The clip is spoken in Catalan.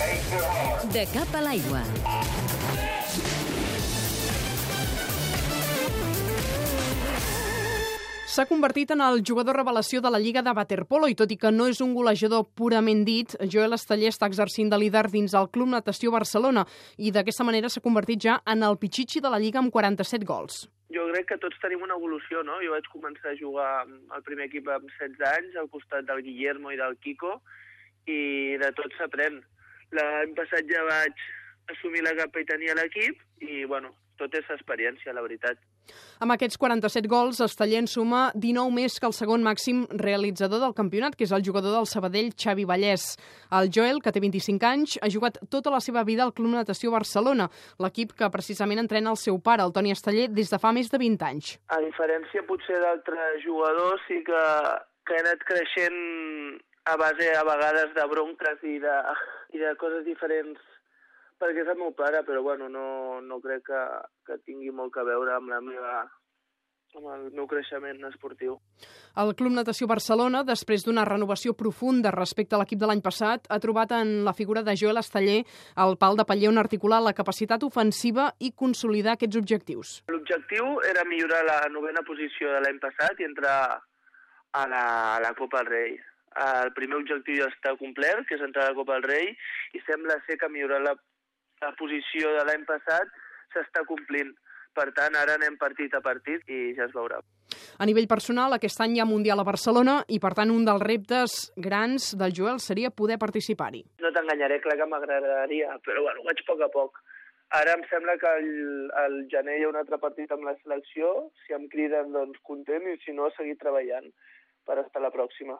De cap a l'aigua. S'ha convertit en el jugador revelació de la Lliga de Waterpolo i tot i que no és un golejador purament dit, Joel Esteller està exercint de líder dins el Club Natació Barcelona i d'aquesta manera s'ha convertit ja en el pitxitxi de la Lliga amb 47 gols. Jo crec que tots tenim una evolució, no? Jo vaig començar a jugar al primer equip amb 16 anys, al costat del Guillermo i del Kiko, i de tot s'aprèn. L'any passat ja vaig assumir la capitania a l'equip i, bueno, tot és experiència, la veritat. Amb aquests 47 gols, Esteller en suma 19 més que el segon màxim realitzador del campionat, que és el jugador del Sabadell, Xavi Vallès. El Joel, que té 25 anys, ha jugat tota la seva vida al Club Natació Barcelona, l'equip que precisament entrena el seu pare, el Toni Esteller, des de fa més de 20 anys. A diferència potser d'altres jugadors, sí que, que he anat creixent a base a vegades de bronques i de, i de coses diferents perquè és el meu pare, però bueno, no, no crec que, que tingui molt que veure amb la meva amb el meu creixement esportiu. El Club Natació Barcelona, després d'una renovació profunda respecte a l'equip de l'any passat, ha trobat en la figura de Joel Esteller el pal de paller on articular la capacitat ofensiva i consolidar aquests objectius. L'objectiu era millorar la novena posició de l'any passat i entrar a la, a la Copa del Rei. El primer objectiu ja està complert, que és entrar a la Copa del Rei, i sembla ser que millorar la la posició de l'any passat s'està complint. Per tant, ara anem partit a partit i ja es veurà. A nivell personal, aquest any hi ha Mundial a Barcelona i, per tant, un dels reptes grans del Joel seria poder participar-hi. No t'enganyaré, clar que m'agradaria, però bueno, vaig a poc a poc. Ara em sembla que el, el gener hi ha un altre partit amb la selecció, si em criden, doncs content, i si no, seguir treballant per estar a la pròxima.